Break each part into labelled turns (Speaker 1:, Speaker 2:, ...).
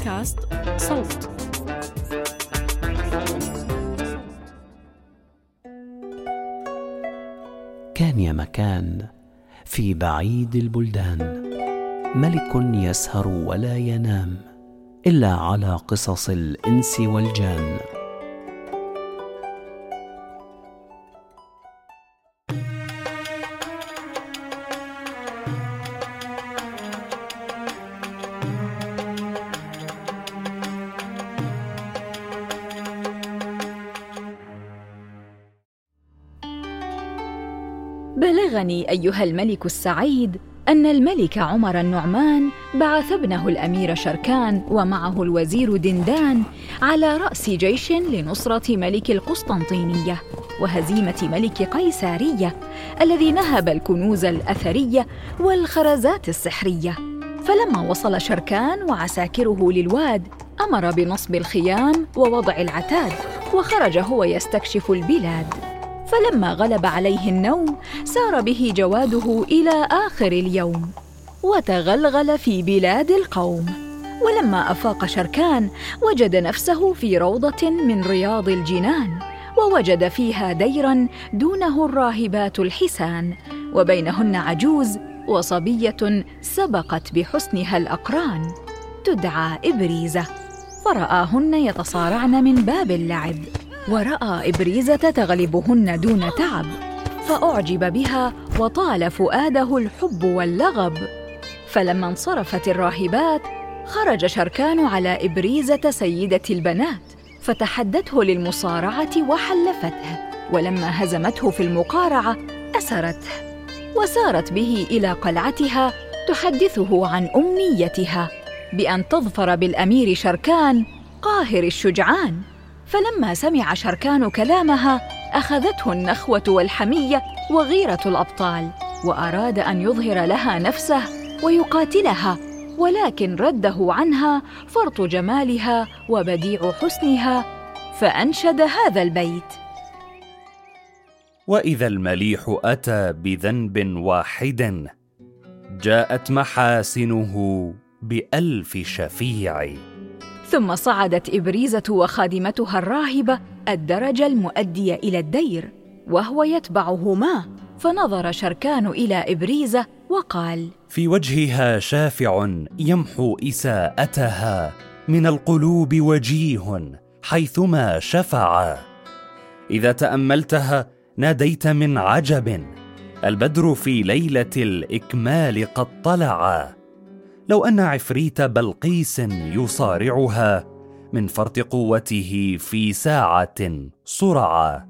Speaker 1: بودكاست صوت.
Speaker 2: كان يا مكان في بعيد البلدان. ملك يسهر ولا ينام إلا على قصص الإنس والجان.
Speaker 3: بلغني أيها الملك السعيد أن الملك عمر النعمان بعث ابنه الأمير شركان ومعه الوزير دندان على رأس جيش لنصرة ملك القسطنطينية وهزيمة ملك قيسارية الذي نهب الكنوز الأثرية والخرزات السحرية. فلما وصل شركان وعساكره للواد أمر بنصب الخيام ووضع العتاد وخرج هو يستكشف البلاد. فلما غلب عليه النوم سار به جواده إلى آخر اليوم وتغلغل في بلاد القوم. ولما أفاق شركان وجد نفسه في روضة من رياض الجنان ووجد فيها ديرا دونه الراهبات الحسان وبينهن عجوز وصبية سبقت بحسنها الأقران. تدعى إبريزة فرآهن يتصارعن من باب اللعب. ورأى إبريزة تغلبهن دون تعب فأعجب بها وطال فؤاده الحب واللغب. فلما انصرفت الراهبات خرج شركان على إبريزة سيدة البنات فتحدته للمصارعة وحلفته. ولما هزمته في المقارعة أسرته وسارت به إلى قلعتها تحدثه عن أمنيتها بأن تظفر بالأمير شركان قاهر الشجعان. فلما سمع شركان كلامها أخذته النخوة والحمية وغيرة الأبطال وأراد أن يظهر لها نفسه ويقاتلها ولكن رده عنها فرط جمالها وبديع حسنها فأنشد هذا البيت.
Speaker 4: وإذا المليح أتى بذنب واحد جاءت محاسنه بألف شفيع.
Speaker 3: ثم صعدت إبريزة وخادمتها الراهبة الدرج المؤدي إلى الدير وهو يتبعهما فنظر شركان إلى إبريزة وقال
Speaker 4: في وجهها شافع يمحو إساءتها من القلوب وجيه حيثما شفع. إذا تأملتها ناديت من عجب البدر في ليلة الإكمال قد طلع. لو أن عفريت بلقيس يصارعها من فرط قوته في ساعة صرعا.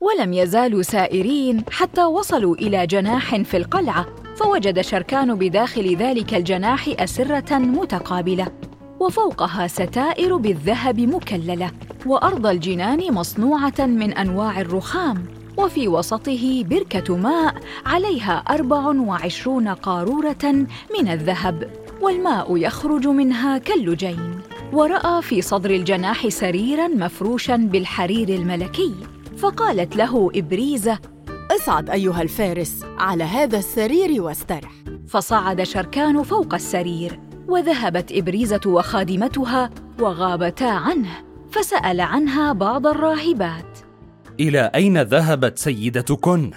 Speaker 3: ولم يزالوا سائرين حتى وصلوا إلى جناح في القلعة فوجد شركان بداخل ذلك الجناح أسرة متقابلة وفوقها ستائر بالذهب مكللة وأرض الجنان مصنوعة من أنواع الرخام. وفي وسطه بركة ماء عليها أربع وعشرون قارورة من الذهب والماء يخرج منها كاللجين. ورأى في صدر الجناح سريرا مفروشا بالحرير الملكي فقالت له إبريزة
Speaker 1: اصعد أيها الفارس على هذا السرير واسترح.
Speaker 3: فصعد شركان فوق السرير وذهبت إبريزة وخادمتها وغابتا عنه فسأل عنها بعض الراهبات.
Speaker 4: إلى أين ذهبت سيدتكن؟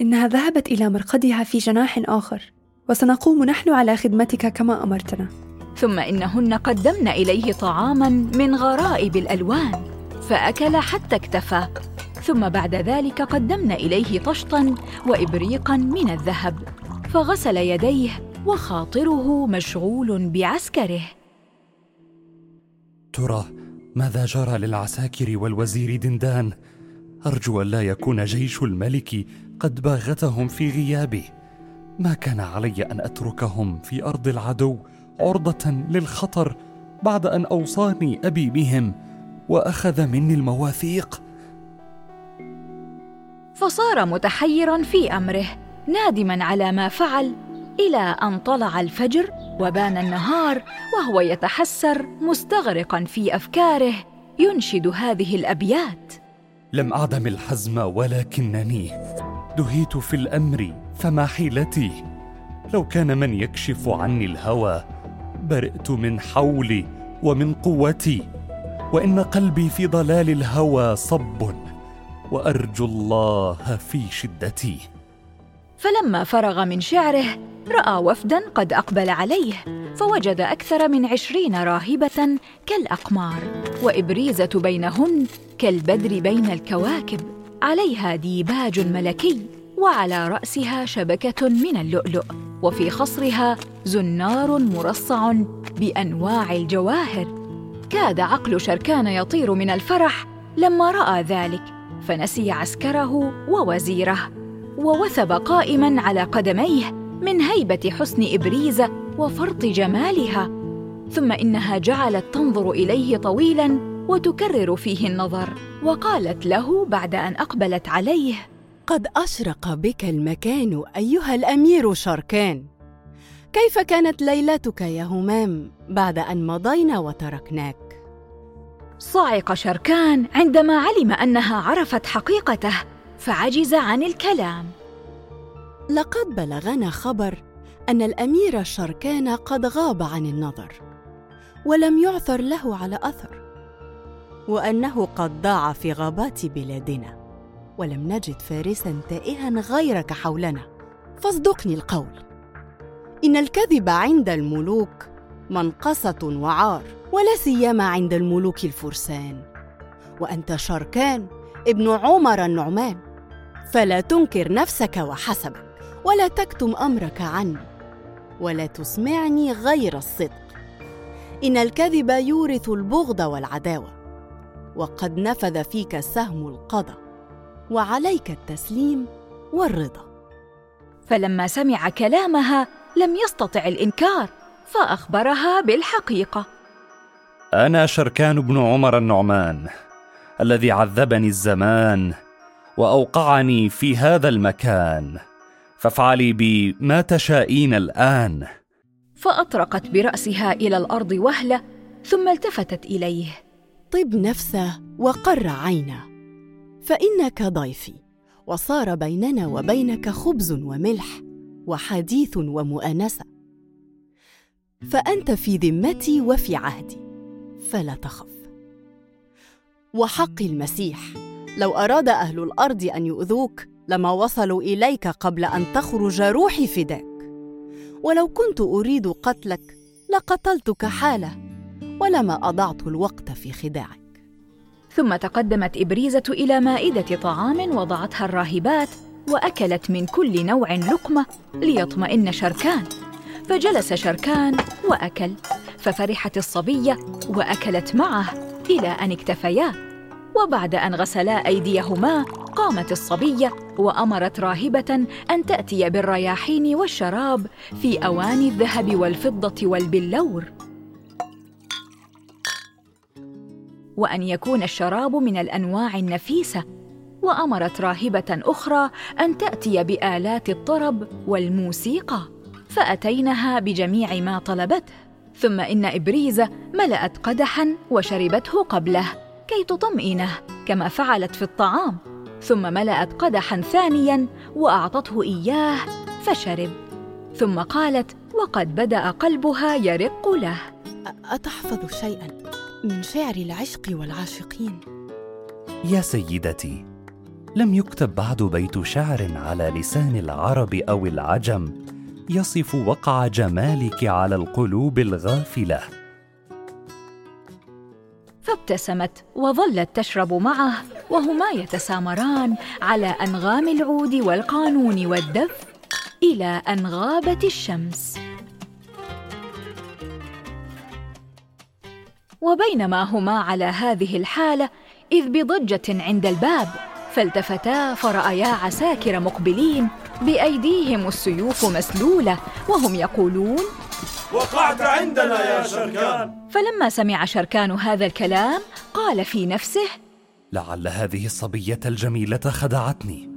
Speaker 5: إنها ذهبت إلى مرقدها في جناح آخر وسنقوم نحن على خدمتك كما أمرتنا.
Speaker 3: ثم إنهن قدمن إليه طعاما من غرائب الألوان فأكل حتى اكتفى. ثم بعد ذلك قدمن إليه طشطا وإبريقا من الذهب فغسل يديه وخاطره مشغول بعسكره.
Speaker 4: ترى ماذا جرى للعساكر والوزير دندان؟ أرجو الا يكون جيش الملك قد باغتهم في غيابي. ما كان علي أن أتركهم في أرض العدو عرضة للخطر بعد أن أوصاني أبي بهم وأخذ مني المواثيق؟
Speaker 3: فصار متحيرا في أمره نادما على ما فعل إلى أن طلع الفجر وبان النهار وهو يتحسر مستغرقا في أفكاره ينشد هذه الأبيات.
Speaker 4: لم أعدم الحزم ولكنني دهيت في الأمر فما حيلتي؟ لو كان من يكشف عني الهوى برئت من حولي ومن قوتي وإن قلبي في ضلال الهوى صب وأرجو الله في شدتي.
Speaker 3: فلما فرغ من شعره رأى وفدا قد أقبل عليه فوجد أكثر من عشرين راهبة كالأقمار وإبريزة بينهن كالبدر بين الكواكب. عليها ديباج ملكي وعلى رأسها شبكة من اللؤلؤ وفي خصرها زنار مرصع بأنواع الجواهر. كاد عقل شركان يطير من الفرح لما رأى ذلك فنسي عسكره ووزيره ووثب قائما على قدميه من هيبة حسن ابريزه وفرط جمالها ثم إنها جعلت تنظر إليه طويلا وتكرر فيه النظر وقالت له بعد أن أقبلت عليه
Speaker 1: قد أشرق بك المكان أيها الأمير شركان. كيف كانت ليلتك يا همام بعد أن مضينا وتركناك?
Speaker 3: صعق شركان عندما علم أنها عرفت حقيقته فعجز عن الكلام.
Speaker 1: لقد بلغنا خبر أن الأمير شركان قد غاب عن النظر ولم يعثر له على أثر وأنه قد ضاع في غابات بلادنا ولم نجد فارسا تائها غيرك حولنا. فاصدقني القول. إن الكذب عند الملوك منقصة وعار ولا سيما عند الملوك الفرسان. وأنت شركان ابن عمر النعمان فلا تنكر نفسك وحسبك. ولا تكتم أمرك عني ولا تسمعني غير الصدق. إن الكذب يورث البغض والعداوة وقد نفذ فيك سهم القضا وعليك التسليم والرضا.
Speaker 3: فلما سمع كلامها لم يستطع الإنكار فأخبرها بالحقيقة.
Speaker 4: أنا شركان بن عمر النعمان الذي عذبني الزمان وأوقعني في هذا المكان. فافعلي بي ما تشائين الآن.
Speaker 3: فأطرقت برأسها إلى الأرض وهلة ثم التفتت إليه.
Speaker 1: طب نفسه وقر عينا فإنك ضيفي وصار بيننا وبينك خبز وملح وحديث ومؤانسه فأنت في ذمتي وفي عهدي فلا تخف. وحق المسيح لو أراد أهل الأرض أن يؤذوك لما وصلوا إليك قبل أن تخرج روحي فداك. ولو كنت أريد قتلك لقتلتك حاله ولما أضعت الوقت في خداعك.
Speaker 3: ثم تقدمت إبريزة إلى مائدة طعام وضعتها الراهبات وأكلت من كل نوع لقمة ليطمئن شركان. فجلس شركان وأكل ففرحت الصبيه وأكلت معه إلى أن اكتفيا. وبعد أن غسلا أيديهما قامت الصبية وأمرت راهبة أن تأتي بالرياحين والشراب في أواني الذهب والفضة والبلور. وأن يكون الشراب من الأنواع النفيسة. وأمرت راهبة أخرى أن تأتي بآلات الطرب والموسيقى فأتينها بجميع ما طلبته. ثم إن ابريزه ملأت قدحا وشربته قبله كي تطمئنه كما فعلت في الطعام. ثم ملأت قدحا ثانيا وأعطته إياه فشرب. ثم قالت وقد بدأ قلبها يرق له.
Speaker 1: أتحفظ شيئا من شعر العشق والعاشقين؟
Speaker 4: يا سيدتي لم يكتب بعد بيت شعر على لسان العرب أو العجم يصف وقع جمالك على القلوب الغافلة.
Speaker 3: فابتسمت وظلت تشرب معه وهما يتسامران على أنغام العود والقانون والدف إلى أن غابت الشمس. وبينما هما على هذه الحالة إذ بضجة عند الباب فالتفتا فرأيا عساكر مقبلين بأيديهم السيوف مسلولة وهم يقولون
Speaker 6: وقعت عندنا يا شركان.
Speaker 3: فلما سمع شركان هذا الكلام قال في نفسه
Speaker 4: لعل هذه الصبية الجميلة خدعتني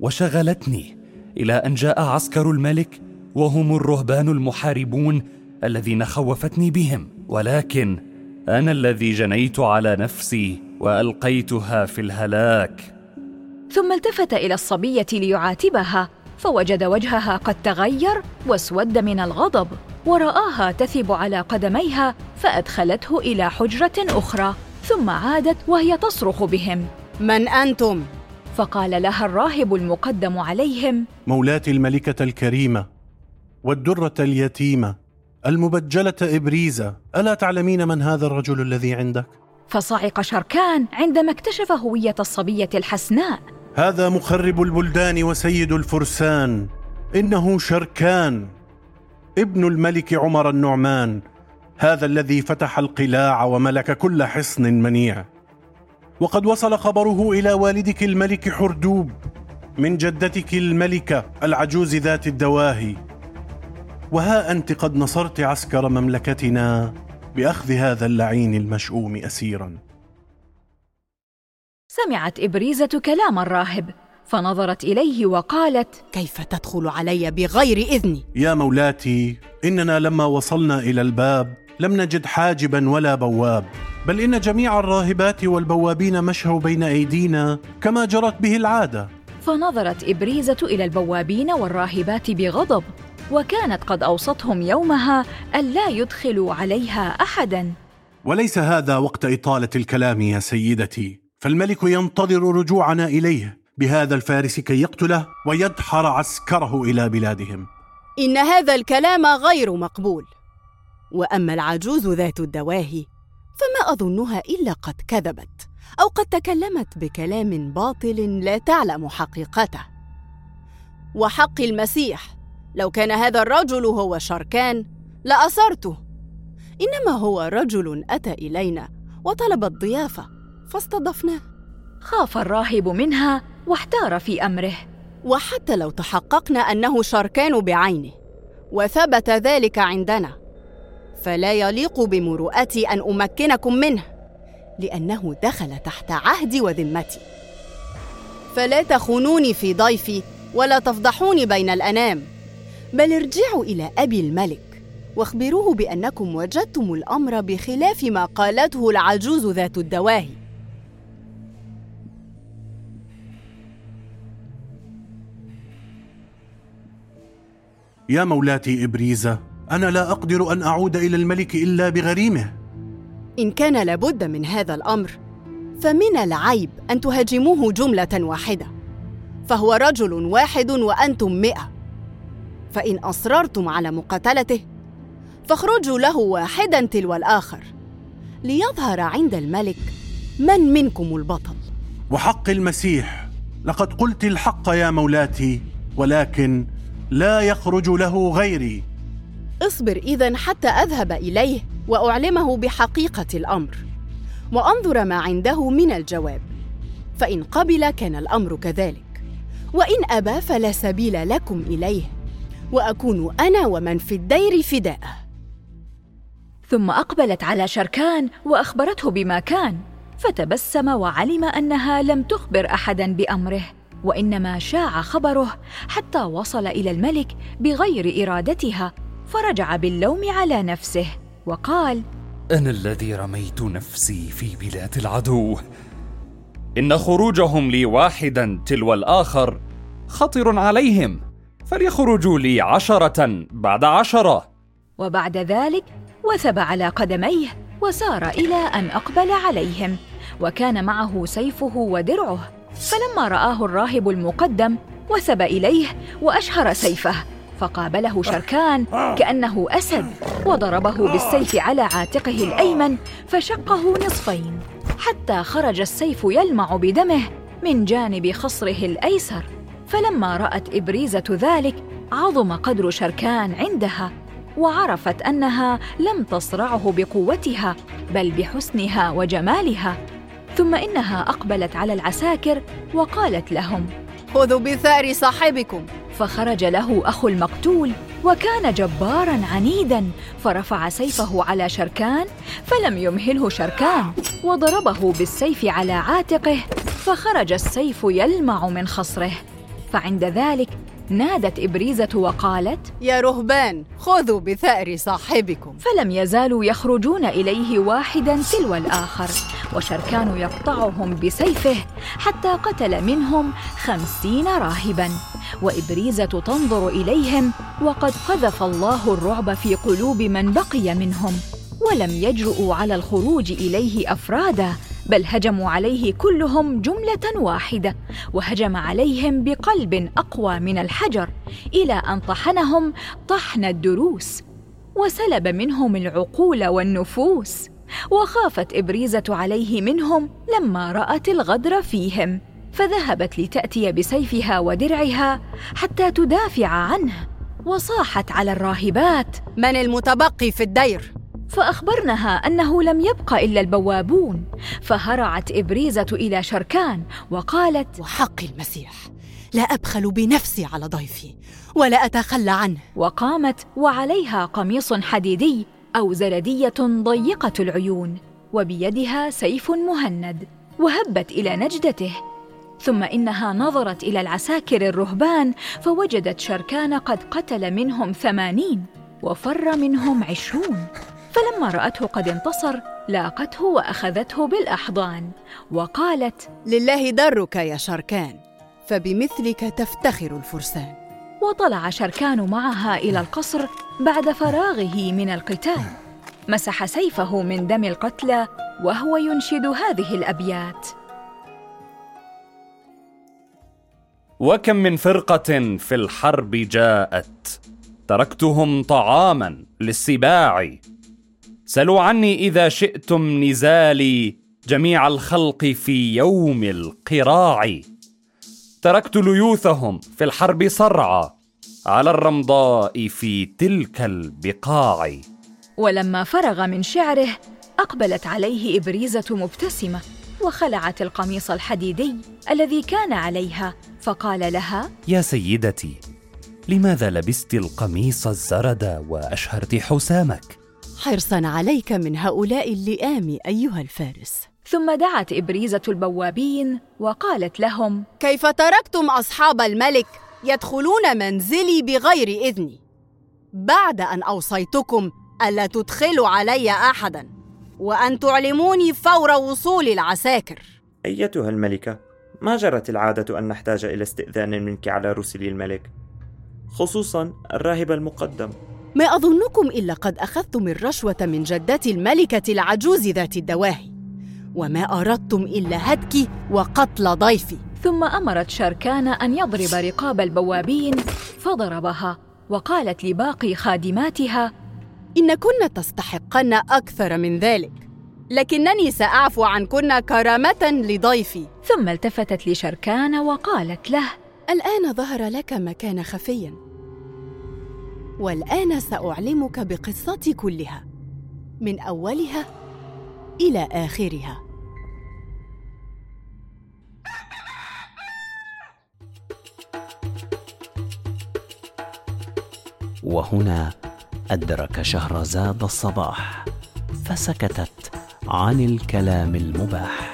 Speaker 4: وشغلتني إلى أن جاء عسكر الملك وهم الرهبان المحاربون الذين خوفتني بهم. ولكن أنا الذي جنيت على نفسي وألقيتها في الهلاك.
Speaker 3: ثم التفت إلى الصبية ليعاتبها فوجد وجهها قد تغير واسود من الغضب. ورآها تثب على قدميها فأدخلته إلى حجرة أخرى ثم عادت وهي تصرخ بهم
Speaker 1: من أنتم؟
Speaker 3: فقال لها الراهب المقدم عليهم
Speaker 7: مولاتي الملكة الكريمة والدرة اليتيمة المبجلة إبريزة ألا تعلمين من هذا الرجل الذي عندك؟
Speaker 3: فصعق شركان عندما اكتشف هوية الصبية الحسناء
Speaker 7: هذا مخرب البلدان وسيد الفرسان إنه شركان ابن الملك عمر النعمان هذا الذي فتح القلاع وملك كل حصن منيع. وقد وصل خبره إلى والدك الملك حردوب من جدتك الملكة العجوز ذات الدواهي. وها أنت قد نصرت عسكر مملكتنا بأخذ هذا اللعين المشؤوم اسيرا.
Speaker 3: سمعت إبريزة كلام الراهب. فنظرت إليه وقالت
Speaker 1: كيف تدخل علي بغير إذني؟
Speaker 7: يا مولاتي إننا لما وصلنا إلى الباب لم نجد حاجبا ولا بواب بل إن جميع الراهبات والبوابين مشوا بين أيدينا كما جرت به العادة.
Speaker 3: فنظرت إبريزة إلى البوابين والراهبات بغضب وكانت قد أوصتهم يومها الا يدخلوا عليها احدا.
Speaker 7: وليس هذا وقت إطالة الكلام يا سيدتي فالملك ينتظر رجوعنا إليه. بهذا الفارس كي يقتله ويدحر عسكره إلى بلادهم.
Speaker 1: إن هذا الكلام غير مقبول. وأما العجوز ذات الدواهي فما أظنها إلا قد كذبت أو قد تكلمت بكلام باطل لا تعلم حقيقته. وحق المسيح لو كان هذا الرجل هو شركان لاسرته إنما هو رجل أتى إلينا وطلب الضيافة فاستضفناه.
Speaker 3: خاف الراهب منها واحتار في أمره.
Speaker 1: وحتى لو تحققنا أنه شركان بعينه وثبت ذلك عندنا فلا يليق بمروءتي أن أمكنكم منه لأنه دخل تحت عهدي وذمتي. فلا تخونوني في ضيفي ولا تفضحوني بين الأنام بل ارجعوا إلى أبي الملك واخبروه بأنكم وجدتم الأمر بخلاف ما قالته العجوز ذات الدواهي.
Speaker 7: يا مولاتي إبريزة أنا لا أقدر أن أعود إلى الملك إلا بغريمه.
Speaker 1: إن كان لابد من هذا الأمر فمن العيب أن تهاجموه جملة واحدة فهو رجل واحد وأنتم مئة. فإن أصررتم على مقاتلته فاخرجوا له واحدا تلو الآخر ليظهر عند الملك من منكم البطل.
Speaker 7: وحق المسيح لقد قلت الحق يا مولاتي ولكن لا يخرج له غيري.
Speaker 1: اصبر إذا حتى أذهب إليه وأعلمه بحقيقة الأمر. وأنظر ما عنده من الجواب. فإن قبل كان الأمر كذلك. وإن أبى فلا سبيل لكم إليه. وأكون أنا ومن في الدير فداءه
Speaker 3: ثم أقبلت على شركان وأخبرته بما كان. فتبسم وعلم أنها لم تخبر احدا بأمره. وإنما شاع خبره حتى وصل إلى الملك بغير إرادتها فرجع باللوم على نفسه وقال
Speaker 4: أنا الذي رميت نفسي في بلاد العدو. إن خروجهم لي واحدا تلو الآخر خطر عليهم فليخرجوا لي عشرة بعد عشرة.
Speaker 3: وبعد ذلك وثب على قدميه وسار إلى أن أقبل عليهم وكان معه سيفه ودرعه. فلما رآه الراهب المقدم وثب إليه وأشهر سيفه فقابله شركان كأنه أسد وضربه بالسيف على عاتقه الأيمن فشقه نصفين حتى خرج السيف يلمع بدمه من جانب خصره الأيسر. فلما رأت إبريزة ذلك عظم قدر شركان عندها وعرفت أنها لم تصرعه بقوتها بل بحسنها وجمالها. ثم إنها أقبلت على العساكر وقالت لهم
Speaker 1: خذوا بثار صاحبكم.
Speaker 3: فخرج له أخو المقتول وكان جبارا عنيدا فرفع سيفه على شركان فلم يمهله شركان وضربه بالسيف على عاتقه فخرج السيف يلمع من خصره. فعند ذلك نادت إبريزة وقالت
Speaker 1: يا رهبان خذوا بثأر صاحبكم.
Speaker 3: فلم يزالوا يخرجون إليه واحدا تلو الآخر وشركان يقطعهم بسيفه حتى قتل منهم خمسين راهبا. وإبريزة تنظر إليهم وقد قذف الله الرعب في قلوب من بقي منهم ولم يجرؤوا على الخروج إليه أفرادا. بل هجموا عليه كلهم جملة واحدة وهجم عليهم بقلب أقوى من الحجر إلى أن طحنهم طحن الدروس وسلب منهم العقول والنفوس وخافت إبريزة عليه منهم لما رأت الغدر فيهم فذهبت لتأتي بسيفها ودرعها حتى تدافع عنه وصاحت على الراهبات
Speaker 1: من المتبقي في الدير؟
Speaker 3: فأخبرنها أنه لم يبق إلا البوابون فهرعت إبريزة إلى شركان وقالت
Speaker 1: وحق المسيح لا أبخل بنفسي على ضيفي ولا أتخلى عنه.
Speaker 3: وقامت وعليها قميص حديدي أو زردية ضيقة العيون وبيدها سيف مهند وهبت إلى نجدته. ثم إنها نظرت إلى العساكر الرهبان فوجدت شركان قد قتل منهم ثمانين وفر منهم عشرون. فلما رأته قد انتصر لاقته وأخذته بالأحضان وقالت
Speaker 1: لله درك يا شركان فبمثلك تفتخر الفرسان.
Speaker 3: وطلع شركان معها إلى القصر بعد فراغه من القتال. مسح سيفه من دم القتلى وهو ينشد هذه الأبيات.
Speaker 4: وكم من فرقة في الحرب جاءت. تركتهم طعاما للسباع. سلوا عني إذا شئتم نزالي جميع الخلق في يوم القراع. تركت ليوثهم في الحرب صرعى على الرمضاء في تلك البقاع.
Speaker 3: ولما فرغ من شعره أقبلت عليه إبريزة مبتسمة وخلعت القميص الحديدي الذي كان عليها فقال لها
Speaker 4: يا سيدتي لماذا لبست القميص الزرد وأشهرت حسامك؟
Speaker 1: حرصا عليك من هؤلاء اللئام أيها الفارس.
Speaker 3: ثم دعت إبريزة البوابين وقالت لهم
Speaker 1: كيف تركتم أصحاب الملك يدخلون منزلي بغير اذني بعد أن أوصيتكم ألا تدخلوا علي احدا؟ وأن تعلموني فور وصول العساكر.
Speaker 8: أيتها الملكة ما جرت العادة أن نحتاج إلى استئذان منك على رسل الملك؟ خصوصا الراهب المقدم.
Speaker 1: ما أظنكم إلا قد أخذتم الرشوة من جدتي الملكة العجوز ذات الدواهي وما أردتم إلا هتكي وقتل ضيفي.
Speaker 3: ثم أمرت شركان أن يضرب رقاب البوابين فضربها وقالت لباقي خادماتها
Speaker 1: إن كن تستحقن أكثر من ذلك لكنني سأعفو عنكن كرامة لضيفي.
Speaker 3: ثم التفتت لشركان وقالت له
Speaker 1: الآن ظهر لك مكان خفيًا. والآن سأعلمك بقصتي كلها. من أولها إلى آخرها.
Speaker 2: وهنا أدرك شهرزاد الصباح فسكتت عن الكلام المباح.